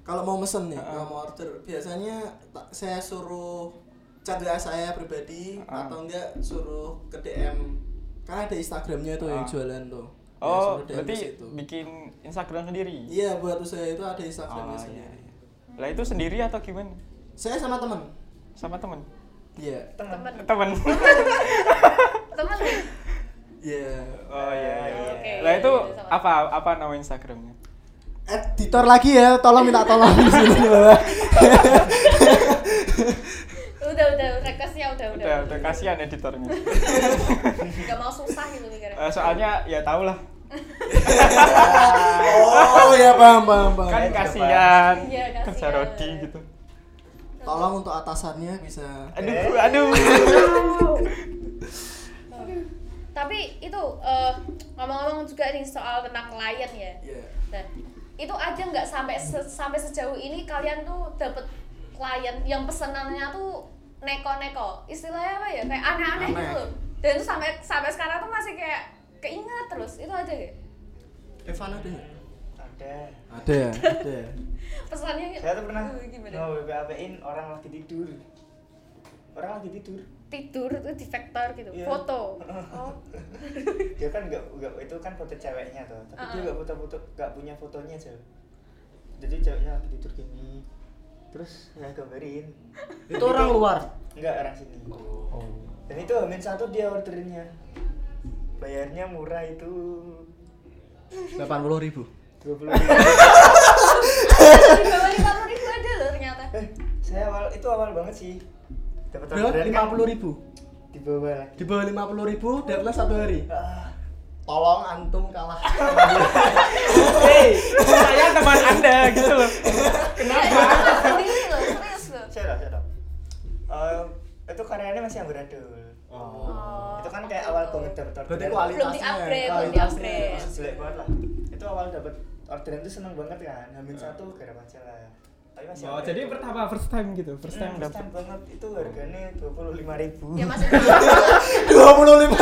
Speaker 4: Kalau mau mesen nih,
Speaker 1: Heeh.
Speaker 4: kalau mau order, biasanya saya suruh chat WA saya pribadi
Speaker 1: Heeh.
Speaker 4: atau enggak suruh ke DM. Karena ada Instagramnya tuh yang
Speaker 1: Ah.
Speaker 4: jualan tuh. Ya,
Speaker 1: Oh,
Speaker 4: DM
Speaker 1: berarti bikin Instagram sendiri?
Speaker 4: Iya, buat usaha itu ada Instagramnya
Speaker 1: Oh, iya,
Speaker 4: sendiri.
Speaker 1: iya. Lah itu sendiri atau gimana?
Speaker 4: Saya sama temen.
Speaker 1: Sama temen?
Speaker 4: Iya.
Speaker 3: Teman.
Speaker 2: temen
Speaker 1: Temen.
Speaker 2: temen
Speaker 4: Iya.
Speaker 1: Oh iya. iya.
Speaker 2: Oke,
Speaker 1: Lah itu
Speaker 2: iya,
Speaker 1: apa apa nama Instagramnya?
Speaker 4: Editor lagi ya, tolong minta tolong di sini bawah.
Speaker 2: udah udah requestnya udah udah
Speaker 1: Udah, udah kasihan editornya.
Speaker 2: nggak mau susah gitu mikirnya
Speaker 1: Eh, soalnya ya tau lah,
Speaker 4: Oh ya paham paham paham.
Speaker 1: kan
Speaker 3: Iya,
Speaker 1: kasihan
Speaker 2: Iya, kasihan.
Speaker 1: kerja Rodi gitu.
Speaker 4: Tolong untuk atasannya bisa.
Speaker 1: Aduh,
Speaker 3: Eh.
Speaker 1: aduh.
Speaker 2: tapi itu eh, ngomong-ngomong juga nih soal tentang klien ya
Speaker 4: Iya.
Speaker 2: nah itu aja nggak sampai se- sampai sejauh ini kalian tuh dapet klien yang pesenannya tuh neko-neko istilahnya apa ya kayak aneh-aneh
Speaker 4: Aneh.
Speaker 2: gitu loh dan itu sampai sampai sekarang tuh masih kayak keinget terus itu aja ya
Speaker 4: Evan ada?
Speaker 3: Ada.
Speaker 4: Ada ya, ada. ya?
Speaker 2: pesannya
Speaker 3: Saya tuh pernah
Speaker 2: uh,
Speaker 3: mau WP-in orang lagi tidur. Orang lagi tidur.
Speaker 2: tidur itu di vektor gitu
Speaker 3: Iya.
Speaker 2: foto oh
Speaker 3: Dia kan nggak nggak itu kan foto ceweknya tuh, tapi dia
Speaker 2: Ah.
Speaker 3: nggak foto-foto nggak punya fotonya aja. Jadi ceweknya lagi tidur gini. Terus saya gambarin.
Speaker 5: Itu orang luar.
Speaker 3: Enggak orang sini.
Speaker 1: Oh.
Speaker 3: Dan itu hamin satu dia orderinnya. bayarnya murah itu
Speaker 4: 80 ribu
Speaker 3: 20
Speaker 2: di bawah lima puluh ribu ada loh ternyata
Speaker 3: eh saya awal itu awal banget sih dapat orderan kan
Speaker 4: 50 ribu
Speaker 3: di bawah lagi
Speaker 4: di bawah 50 ribu deadline satu hari
Speaker 3: ah,
Speaker 4: tolong antum kalah
Speaker 1: Hei, saya teman anda gitu loh.
Speaker 2: kenapa sendiri loh serius loh
Speaker 3: saya tahu saya tahu Eh, itu karyanya masih amburadul
Speaker 2: Oh,
Speaker 3: itu kan kayak awal banget dapat
Speaker 4: berarti
Speaker 3: orderan
Speaker 4: kualitasnya.
Speaker 2: Belum di-upgrade, belum di-upgrade.
Speaker 3: masih jelek banget lah. Itu awal dapat orderan itu seneng banget kan. Hamin satu garap aja lah tapi masih
Speaker 1: Oh, jadi pertama first time gitu, first time
Speaker 3: Hmm, first
Speaker 1: dapat.
Speaker 3: time banget. Itu harganya dua puluh lima ribu.
Speaker 2: Ya masih
Speaker 4: 25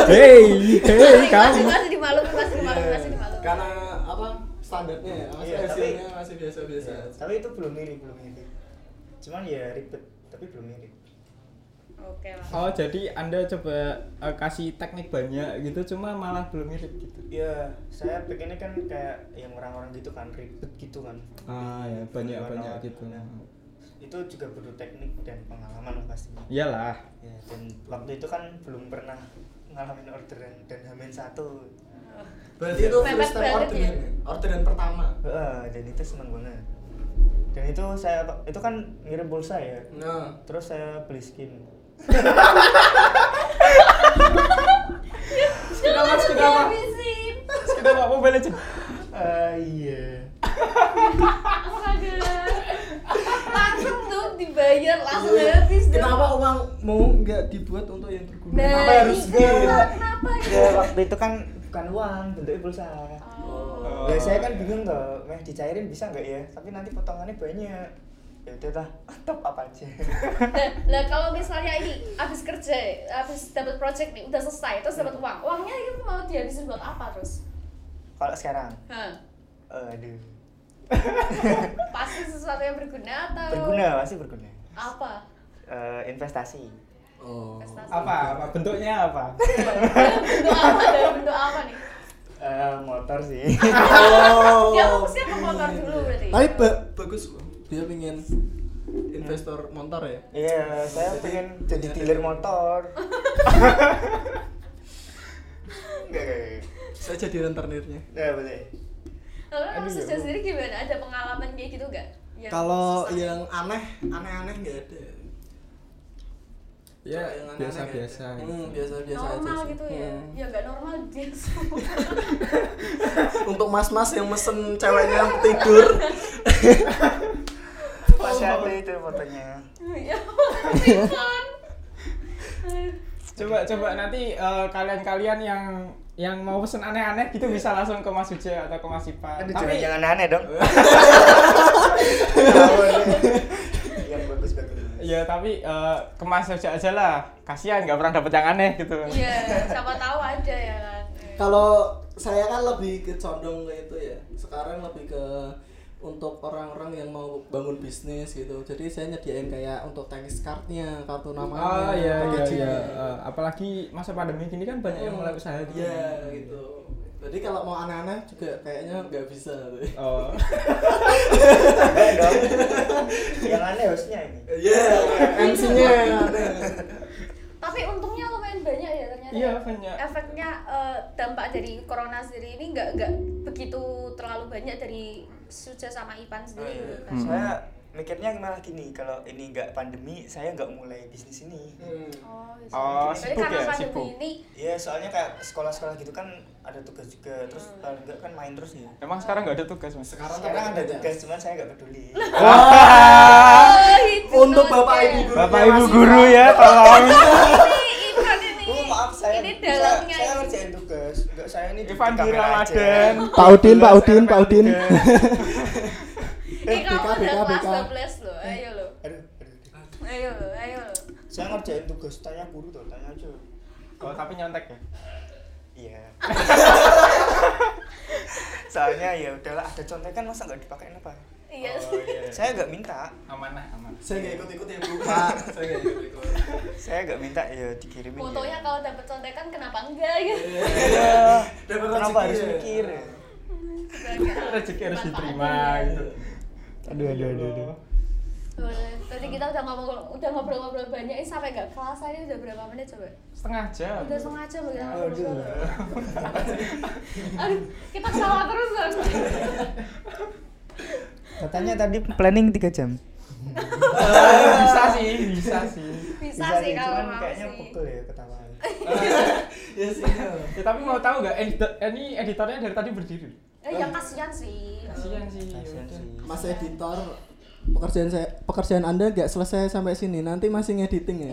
Speaker 1: Hei,
Speaker 2: masih masih masih dimalumin masih dimalumin masih dimalumin
Speaker 4: karena apa? Standarnya ya masih
Speaker 3: Iya, tapi-
Speaker 4: masih biasa-biasa.
Speaker 3: Tapi itu belum mirip belum mirip. Cuman ya ribet tapi belum mirip
Speaker 2: oke lah.
Speaker 1: Oh, jadi anda coba eh, kasih teknik banyak gitu, cuma malah belum mirip gitu.
Speaker 3: ya saya pengennya kan kayak yang orang-orang gitu kan ribet gitu kan.
Speaker 1: Ah, ya banyak banyak gitu.
Speaker 3: nah, itu juga butuh teknik dan pengalaman pastinya.
Speaker 1: Iyalah.
Speaker 3: ya dan waktu itu kan belum pernah ngalamin orderan dan hamin satu.
Speaker 4: Berarti itu first time orderan
Speaker 2: ya?
Speaker 4: orderan pertama?
Speaker 3: Heeh, dan itu seneng banget. Dan itu saya itu kan ngirim pulsa ya.
Speaker 4: Nah.
Speaker 3: Terus saya beli skin
Speaker 1: Kita mas, kita mas.
Speaker 2: habisin
Speaker 1: Kita mau
Speaker 3: ah iya.
Speaker 2: Langsung tuh dibayar langsung
Speaker 4: Iya.
Speaker 2: habis dong.
Speaker 4: kenapa uang mau nggak dibuat untuk yang berguna
Speaker 2: Nah,
Speaker 3: Kenapa harus
Speaker 2: iya, kenapa gitu
Speaker 3: ya waktu itu kan bukan uang bentuknya pulsa.
Speaker 2: Oh.
Speaker 3: ya saya kan bingung tuh meh dicairin bisa nggak ya? Tapi nanti potongannya banyak ya udah lah top apa aja
Speaker 2: Nah, nah kalau misalnya ini habis kerja, habis dapat project nih, udah selesai, terus dapat uang, uangnya itu mau dihabisin buat apa terus?
Speaker 3: kalau sekarang
Speaker 2: Hah,
Speaker 3: aduh
Speaker 2: pasti sesuatu yang berguna atau
Speaker 3: berguna pasti berguna
Speaker 2: Apa?
Speaker 3: Eh, investasi
Speaker 4: oh
Speaker 2: Investasi.
Speaker 1: Apa? Apa bentuknya apa?
Speaker 2: bentuk apa? Dalam bentuk apa nih?
Speaker 3: Eh, motor sih
Speaker 4: oh
Speaker 2: Dia fokusnya ke motor dulu berarti.
Speaker 4: tapi ba- bagus dia pengen investor motor ya
Speaker 3: iya saya pengen jadi dealer motor Enggak, enggak.
Speaker 4: saya jadi rentenirnya
Speaker 3: Ya, boleh.
Speaker 2: Lalu kamu sendiri gimana? Ada pengalaman kayak gitu gak?
Speaker 4: Kalau yang aneh aneh-aneh nggak ada
Speaker 1: Ya,
Speaker 4: Kalau yang
Speaker 1: biasa-biasa
Speaker 4: nggak ada.
Speaker 1: gitu.
Speaker 4: hmm, biasa-biasa aja
Speaker 2: normal
Speaker 4: sih.
Speaker 2: gitu ya?
Speaker 4: Hmm.
Speaker 2: Ya nggak normal biasa.
Speaker 4: untuk mas-mas yang mesen ceweknya tidur
Speaker 3: Masih ada itu fotonya.
Speaker 2: Ya, kan.
Speaker 1: Coba coba nanti eh, kalian-kalian yang yang mau pesen aneh-aneh gitu bisa langsung ke Mas Uje atau ke Mas Ipa.
Speaker 3: Aduh,
Speaker 1: Tapi
Speaker 3: jangan aneh dong. Yang bagus-bagus.
Speaker 1: ya tapi eh, ke Mas Uje aja lah. Kasihan nggak pernah dapet yang aneh gitu.
Speaker 2: Iya, siapa tahu aja ya kan.
Speaker 4: kalau saya kan lebih ke condong ke itu ya sekarang lebih ke untuk orang-orang yang mau bangun bisnis gitu jadi saya nyediain kayak untuk thanks cardnya kartu namanya
Speaker 1: Oh iya iya iya. Eh, apalagi masa pandemi gini kan banyak yang mulai usaha gitu.
Speaker 4: Iya gitu jadi kalau mau aneh-aneh juga kayaknya nggak bisa
Speaker 1: Oh.
Speaker 3: Yang aneh hostnya ini.
Speaker 4: Iya, MC-nya yang aneh.
Speaker 2: Tapi untungnya lumayan banyak ya ternyata.
Speaker 1: Iya,
Speaker 2: ya.
Speaker 1: banyak.
Speaker 2: Efeknya eh, dampak dari corona sendiri ini nggak nggak begitu terlalu banyak dari Suja sama Ipan
Speaker 3: Oh,
Speaker 2: sendiri.
Speaker 3: iya.
Speaker 2: gitu kan.
Speaker 3: Saya mikirnya malah gini, kalau ini nggak pandemi, saya nggak mulai bisnis ini.
Speaker 4: Hmm.
Speaker 2: Oh, iya.
Speaker 1: Oh,
Speaker 2: Jadi
Speaker 1: sibuk
Speaker 2: karena
Speaker 1: ya,
Speaker 2: pandemi
Speaker 1: sibuk.
Speaker 2: ini
Speaker 3: Iya, soalnya kayak sekolah-sekolah gitu kan ada tugas juga, terus
Speaker 2: Hmm.
Speaker 3: paling nggak kan main terus ya.
Speaker 1: Emang sekarang nggak ada tugas mas?
Speaker 4: Sekarang
Speaker 3: Sekarang ada tugas, cuman saya nggak peduli.
Speaker 2: Oh, itu
Speaker 4: Untuk bapak ibu guru
Speaker 1: Bapak ibu guru ya tolong.
Speaker 2: Ini Ipan ini.
Speaker 3: Oh maaf saya,
Speaker 2: Ini
Speaker 3: saya,
Speaker 2: dalamnya.
Speaker 3: saya
Speaker 2: ini.
Speaker 3: ngerjain tugas, nggak saya ini di kamera aja.
Speaker 1: Ramadan.
Speaker 4: Pak Udin, Pak Udin, Pak Udin.
Speaker 2: Eh, kamu udah kelas
Speaker 4: BK.
Speaker 2: 12 loh. Ayo lo. Ayo lo, ayo lo.
Speaker 3: Saya ngerjain tugas, tanya guru tuh, tanya aja.
Speaker 1: Oh tapi nyontek ya?
Speaker 3: Iya. Soalnya ya udahlah ada contekan masa nggak dipakai apa?
Speaker 2: Iya.
Speaker 1: Oh, iya.
Speaker 3: Saya nggak minta,
Speaker 1: Amanah aman.
Speaker 4: Saya nggak ikut-ikut ya bu. Pak. Saya nggak ikut-ikut.
Speaker 3: saya nggak minta ya dikirimin.
Speaker 2: Fotonya
Speaker 3: ya.
Speaker 2: kalau dapet contekan kenapa enggak gitu.
Speaker 3: Iya.
Speaker 4: Dapat
Speaker 3: Kenapa harus
Speaker 4: ya?
Speaker 3: mikir?
Speaker 1: Rezeki harus diterima gitu.
Speaker 3: Aduh, aduh, aduh, aduh.
Speaker 2: Tadi kita udah ngomong udah ngobrol-ngobrol banyak ini sampai nggak kelas ini udah berapa menit coba?
Speaker 1: setengah jam
Speaker 2: Udah setengah jam kita
Speaker 3: Aduh.
Speaker 2: ngobrol. Aduh, kita ketawa terus kan.
Speaker 3: Katanya tadi planning 3 jam.
Speaker 1: Bisa sih bisa sih
Speaker 2: Bisa, sih kalau mau
Speaker 3: kayaknya
Speaker 2: sih.
Speaker 3: pukul ya ketawa.
Speaker 4: ya sih
Speaker 1: ya, tapi mau tahu nggak editor ini editornya dari tadi berdiri
Speaker 2: Eh, ya kasihan sih.
Speaker 1: kasihan sih
Speaker 3: Kasihan
Speaker 1: yaudah.
Speaker 3: sih.
Speaker 4: Mas editor pekerjaan saya pekerjaan anda nggak selesai sampai sini nanti masih ngediting ya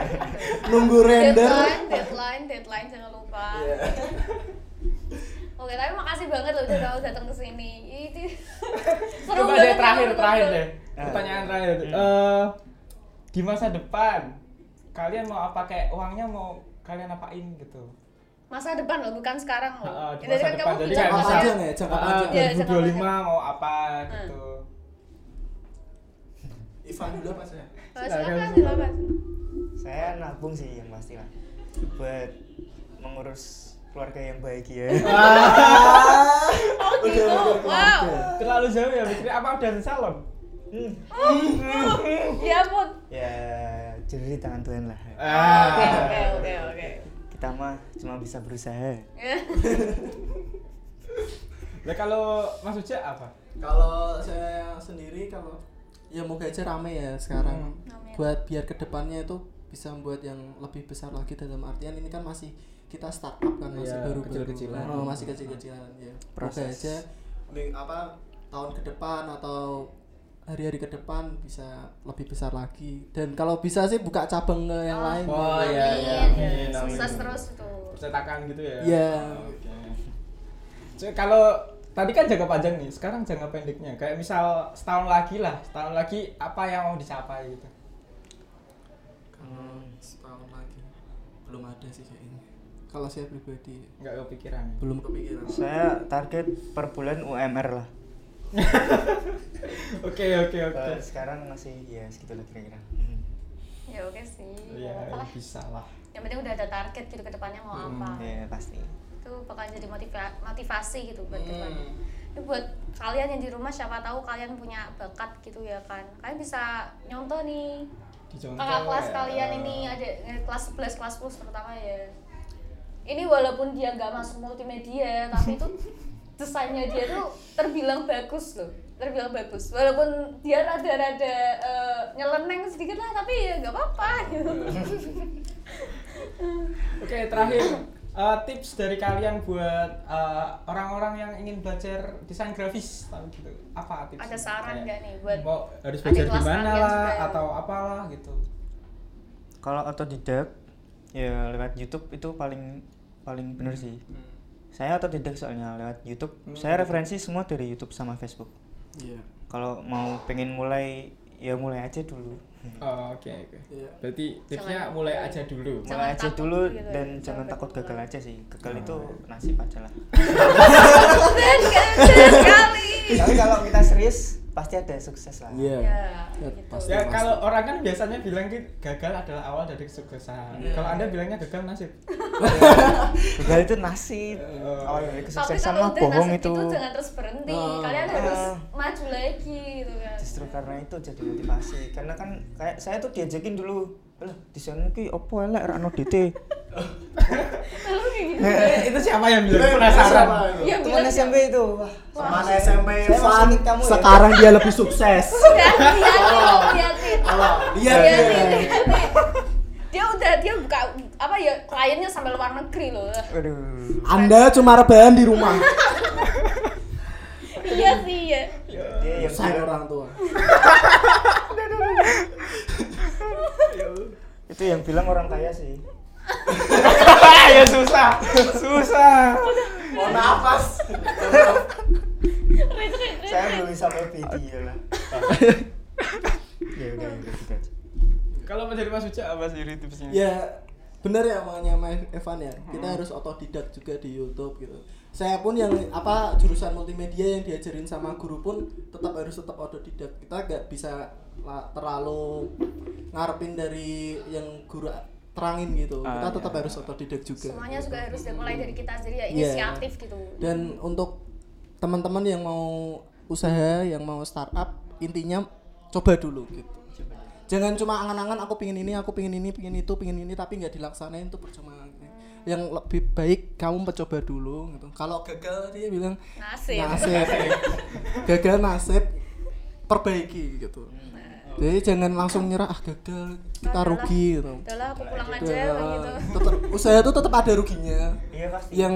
Speaker 4: nunggu render
Speaker 2: Deadline, deadline, deadline jangan lupa.
Speaker 4: Iya.
Speaker 2: Oke, tapi makasih banget loh udah udah datang ke sini. Itu seru
Speaker 1: coba
Speaker 2: banget
Speaker 1: deh terakhir
Speaker 2: ngobrol.
Speaker 1: terakhir deh
Speaker 3: Ah.
Speaker 1: pertanyaan terakhir. Eh, di masa depan kalian mau apa kayak uangnya mau kalian apain gitu
Speaker 2: Masa depan loh, bukan sekarang loh.
Speaker 1: Ah, di
Speaker 2: Jadi
Speaker 1: masa
Speaker 2: kan
Speaker 1: depan.
Speaker 2: kamu
Speaker 1: Jadi kayak misal-
Speaker 4: ya, jangka panjang.
Speaker 2: Iya, jangka
Speaker 1: 2025
Speaker 2: panjang.
Speaker 1: mau apa
Speaker 2: Hmm.
Speaker 1: gitu
Speaker 4: Ivan dulu apa saya
Speaker 1: silakan,
Speaker 2: silakan.
Speaker 3: Saya nabung sih yang pasti lah. Buat mengurus keluarga yang bahagia.
Speaker 2: Oh gitu, wow.
Speaker 1: terlalu jauh ya mikirnya apa udah di salon
Speaker 3: Hmm.
Speaker 2: Ya ampun.
Speaker 3: Ya, jadi di tangan Tuhan lah.
Speaker 1: Ah.
Speaker 2: Oke, oke, oke, oke.
Speaker 3: Kita mah cuma bisa berusaha.
Speaker 1: Nah kalau Mas Uja apa?
Speaker 4: kalau saya sendiri kalau ya moga aja rame ya sekarang
Speaker 1: Hmm.
Speaker 4: Buat biar ke depannya itu bisa membuat yang lebih besar lagi dalam artian ini kan masih kita startup kan masih
Speaker 1: Iya,
Speaker 4: baru
Speaker 1: kecil-kecilan.
Speaker 4: oh, masih kecil-kecilan ya
Speaker 3: Proses.
Speaker 4: aja apa tahun ke depan atau hari-hari ke depan bisa lebih besar lagi dan kalau bisa sih buka cabang ke yang lain
Speaker 1: Oh, iya, iya, amin.
Speaker 2: Sukses terus tuh.
Speaker 1: Percetakan gitu ya?
Speaker 4: Iya.
Speaker 1: Oke. So, kalau tadi kan jangka panjang nih, sekarang jangka pendeknya. Kayak misal setahun lagi lah, setahun lagi apa yang mau dicapai gitu.
Speaker 4: kalau setahun lagi belum ada sih kayaknya kalau saya pribadi
Speaker 1: Nggak kepikiran.
Speaker 4: belum kepikiran
Speaker 3: Saya target per bulan UMR lah.
Speaker 1: Oke, oke, oke.
Speaker 3: Sekarang masih ya segitu lah kira-kira. Hmm.
Speaker 2: Ya oke sih. Nggak apa-apa lah.
Speaker 1: bisa lah.
Speaker 2: Yang penting udah ada target gitu ke depannya mau
Speaker 1: Hmm,
Speaker 2: apa.
Speaker 3: Ya pasti.
Speaker 2: Itu bakal jadi motiva- motivasi gitu buat
Speaker 1: Hmm.
Speaker 2: depannya. Ini buat kalian yang di rumah siapa tahu kalian punya bakat gitu ya kan. Kalian bisa nyontoh nih kakak kelas
Speaker 1: ya.
Speaker 2: kalian ini ada eh, kelas 11 kelas 10 terutama ya ini walaupun dia nggak masuk multimedia tapi itu desainnya dia tuh terbilang bagus loh terbilang bagus walaupun dia rada-rada eh, nyeleneng sedikit lah tapi ya nggak apa-apa gitu.
Speaker 1: Oke, terakhir eh, tips dari kalian buat eh, orang-orang yang ingin belajar desain grafis tahu gitu. Apa tips?
Speaker 2: Ada saran nggak nih buat
Speaker 1: mau harus belajar di mana lah
Speaker 2: juga?
Speaker 1: atau apalah gitu.
Speaker 3: Kalau otodidak ya lewat YouTube itu paling paling bener sih. Saya otodidak soalnya lewat YouTube.
Speaker 1: Hmm.
Speaker 3: Saya referensi semua dari YouTube sama Facebook.
Speaker 4: iya
Speaker 3: Kalau mau pengen mulai ya mulai aja dulu.
Speaker 1: Oh, oke oke.
Speaker 4: Iya.
Speaker 1: Berarti tipsnya
Speaker 2: Jangan-
Speaker 1: mulai aja dulu.
Speaker 3: Mulai aja dulu
Speaker 2: gitu ya,
Speaker 3: dan
Speaker 2: jangan
Speaker 3: jangan takut gagal aja sih. Gagal
Speaker 1: Oh,
Speaker 3: itu nasib aja lah.
Speaker 2: Dan keren sekali
Speaker 3: Tapi kalau kita serius pasti ada sukses lah.
Speaker 4: iya
Speaker 2: ya
Speaker 4: Ya,
Speaker 2: gitu
Speaker 4: pasti.
Speaker 1: Ya kalau orang kan biasanya bilang gitu, gagal adalah awal dari kesuksesan.
Speaker 3: Iya.
Speaker 1: Kalau Anda bilangnya gagal nasib.
Speaker 3: Gagal itu nasib.
Speaker 1: Oh.
Speaker 3: Awal dari
Speaker 2: tapi
Speaker 3: kesuksesan mah bohong
Speaker 2: nasib
Speaker 3: itu.
Speaker 2: jangan terus berhenti
Speaker 4: Oh.
Speaker 2: kalian harus
Speaker 3: Ah.
Speaker 2: maju lagi gitu kan
Speaker 3: Justru karena itu jadi motivasi. Karena kan kayak saya tuh diajakin dulu, "Lah, desainmu ki opo elek ra ono DT."
Speaker 2: gitu
Speaker 1: itu siapa yang bilang? Penasaran.
Speaker 2: Iya,
Speaker 3: Teman SMP itu.
Speaker 4: Teman SMP
Speaker 3: ya.
Speaker 4: sekarang dia lebih sukses. Halo, dia.
Speaker 2: liatin. Dia udah dia buka apa ya kliennya sampai luar negeri loh.
Speaker 3: Aduh.
Speaker 4: anda cuma rebahan di rumah
Speaker 2: Iya sih ya.
Speaker 3: Dia yang
Speaker 4: saya orang tua
Speaker 3: itu yang bilang orang kaya sih.
Speaker 1: ya susah, susah.
Speaker 4: mau napas
Speaker 3: saya belum sampai video lah. ya udah, udah gitu.
Speaker 1: Kalau menjadi Mas Uca apa sih tipsnya?
Speaker 4: ya benar ya makanya sama Evan ya kita harus otodidak juga di YouTube gitu saya pun yang apa jurusan multimedia yang diajarin sama guru pun tetap harus tetap otodidak kita nggak bisa terlalu ngarepin dari yang guru terangin gitu
Speaker 3: Ah,
Speaker 4: kita tetap
Speaker 3: iya.
Speaker 4: harus otodidak juga
Speaker 2: Semuanya juga harus mulai dari kita sendiri ya
Speaker 4: Iya.
Speaker 2: inisiatif gitu.
Speaker 4: dan untuk teman-teman yang mau usaha yang mau startup intinya coba dulu gitu jangan cuma angan-angan aku pingin ini aku pingin ini pingin itu pingin ini tapi nggak dilaksanain itu percuma yang lebih baik kamu mencoba dulu gitu kalau gagal dia bilang
Speaker 2: Nasib.
Speaker 4: nasib gagal nasib perbaiki gitu jadi jangan langsung nyerah ah gagal kita
Speaker 2: Udahlah.
Speaker 4: rugi gitu
Speaker 2: Udahlah aku pulang aja begitu.
Speaker 4: tetep, usaha itu tetap ada ruginya
Speaker 3: iya pasti
Speaker 4: yang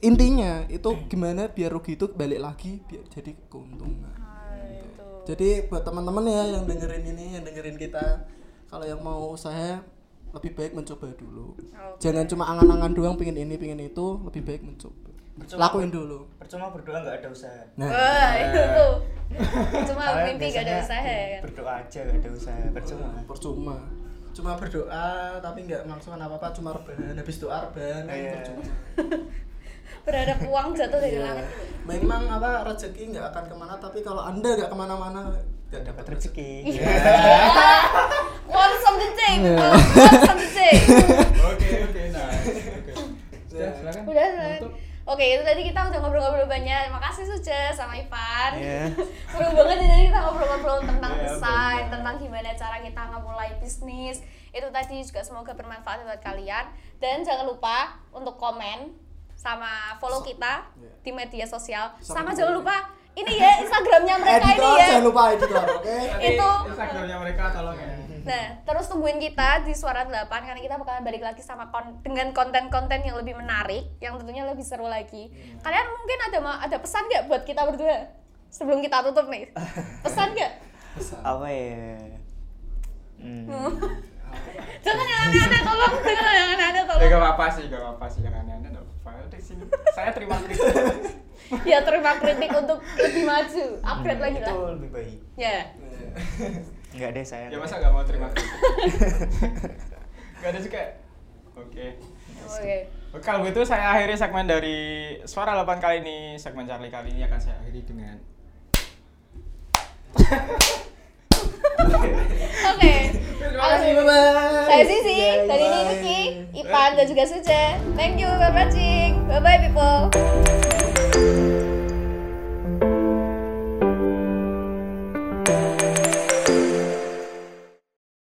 Speaker 4: intinya itu gimana biar rugi itu balik lagi biar jadi keuntungan
Speaker 2: Ah, itu.
Speaker 4: jadi buat teman-teman ya yang dengerin ini yang dengerin kita kalau yang mau usaha lebih baik mencoba dulu
Speaker 2: Oke.
Speaker 4: jangan cuma angan-angan doang pingin ini pingin itu lebih baik mencoba
Speaker 3: Percuma
Speaker 4: lakuin dulu
Speaker 3: percuma berdoa nggak ada usaha
Speaker 4: nah
Speaker 2: Wah, itu tuh. Cuma
Speaker 3: Kalian
Speaker 2: mimpi gak ada usaha ya kan.
Speaker 3: berdoa aja nggak ada usaha percuma
Speaker 4: percuma cuma berdoa tapi nggak melaksanakan apa apa cuma rebahan habis doa rebahan kan
Speaker 3: Iya.
Speaker 4: percuma
Speaker 2: Berharap uang jatuh dari
Speaker 4: Iya.
Speaker 2: langit.
Speaker 4: memang apa rezeki nggak akan ke mana tapi kalau anda nggak ke mana-mana nggak
Speaker 3: dapat rezeki
Speaker 2: day,
Speaker 4: Iya.
Speaker 2: people. Quotes of the day.
Speaker 1: Oke oke nice. Oke. Sudah
Speaker 4: Ya.
Speaker 1: silakan.
Speaker 2: Udah, udah. Oke, itu tadi kita udah ngobrol-ngobrol banyak. Makasih Suce sama Ivan.
Speaker 3: Iya.
Speaker 2: Seru banget ya tadi kita ngobrol-ngobrol tentang
Speaker 1: Iya,
Speaker 2: desain,
Speaker 1: bener.
Speaker 2: tentang gimana cara kita ngemulai bisnis. Itu tadi juga semoga bermanfaat buat kalian. Dan jangan lupa untuk komen sama follow kita
Speaker 4: Iya.
Speaker 2: di media sosial.
Speaker 4: Sama
Speaker 2: Sama, jangan
Speaker 4: ya.
Speaker 2: lupa ini ya Instagramnya mereka ini ya.
Speaker 4: jangan lupa editor oke
Speaker 1: Nanti
Speaker 2: Itu-
Speaker 1: Instagramnya mereka tolong ya.
Speaker 2: Nah, terus tungguin kita di Suara 8 karena kita bakalan balik lagi sama kon- dengan konten-konten yang lebih menarik, yang tentunya lebih seru lagi. Kalian mungkin ada ma- ada pesan nggak buat kita berdua sebelum kita tutup nih? Pesan nggak?
Speaker 3: apa ya hmm.
Speaker 2: Jangan yang aneh-aneh tolong, jangan yang aneh-aneh
Speaker 1: Ya
Speaker 2: tolong.
Speaker 1: gak apa-apa sih, gak apa-apa sih yang aneh-aneh. Saya terima kritik.
Speaker 2: Ya terima kritik untuk lebih maju, upgrade lagi
Speaker 3: Hmm, itu
Speaker 2: lah.
Speaker 3: lebih baik
Speaker 2: Ya.
Speaker 3: Nggak deh saya
Speaker 1: Ya masa gak mau terima kritik? Gak ada juga. Oke.
Speaker 2: Oke.
Speaker 1: Oke, Kalau begitu saya akhiri segmen dari Suara 8 kali ini, segmen Charlie kali ini akan saya akhiri dengan
Speaker 2: Oke.
Speaker 1: Terima kasih,
Speaker 4: bye
Speaker 2: Saya Sisi, dan ini Vicky, Ipan, dan juga Suce. Thank you for watching. Bye-bye people.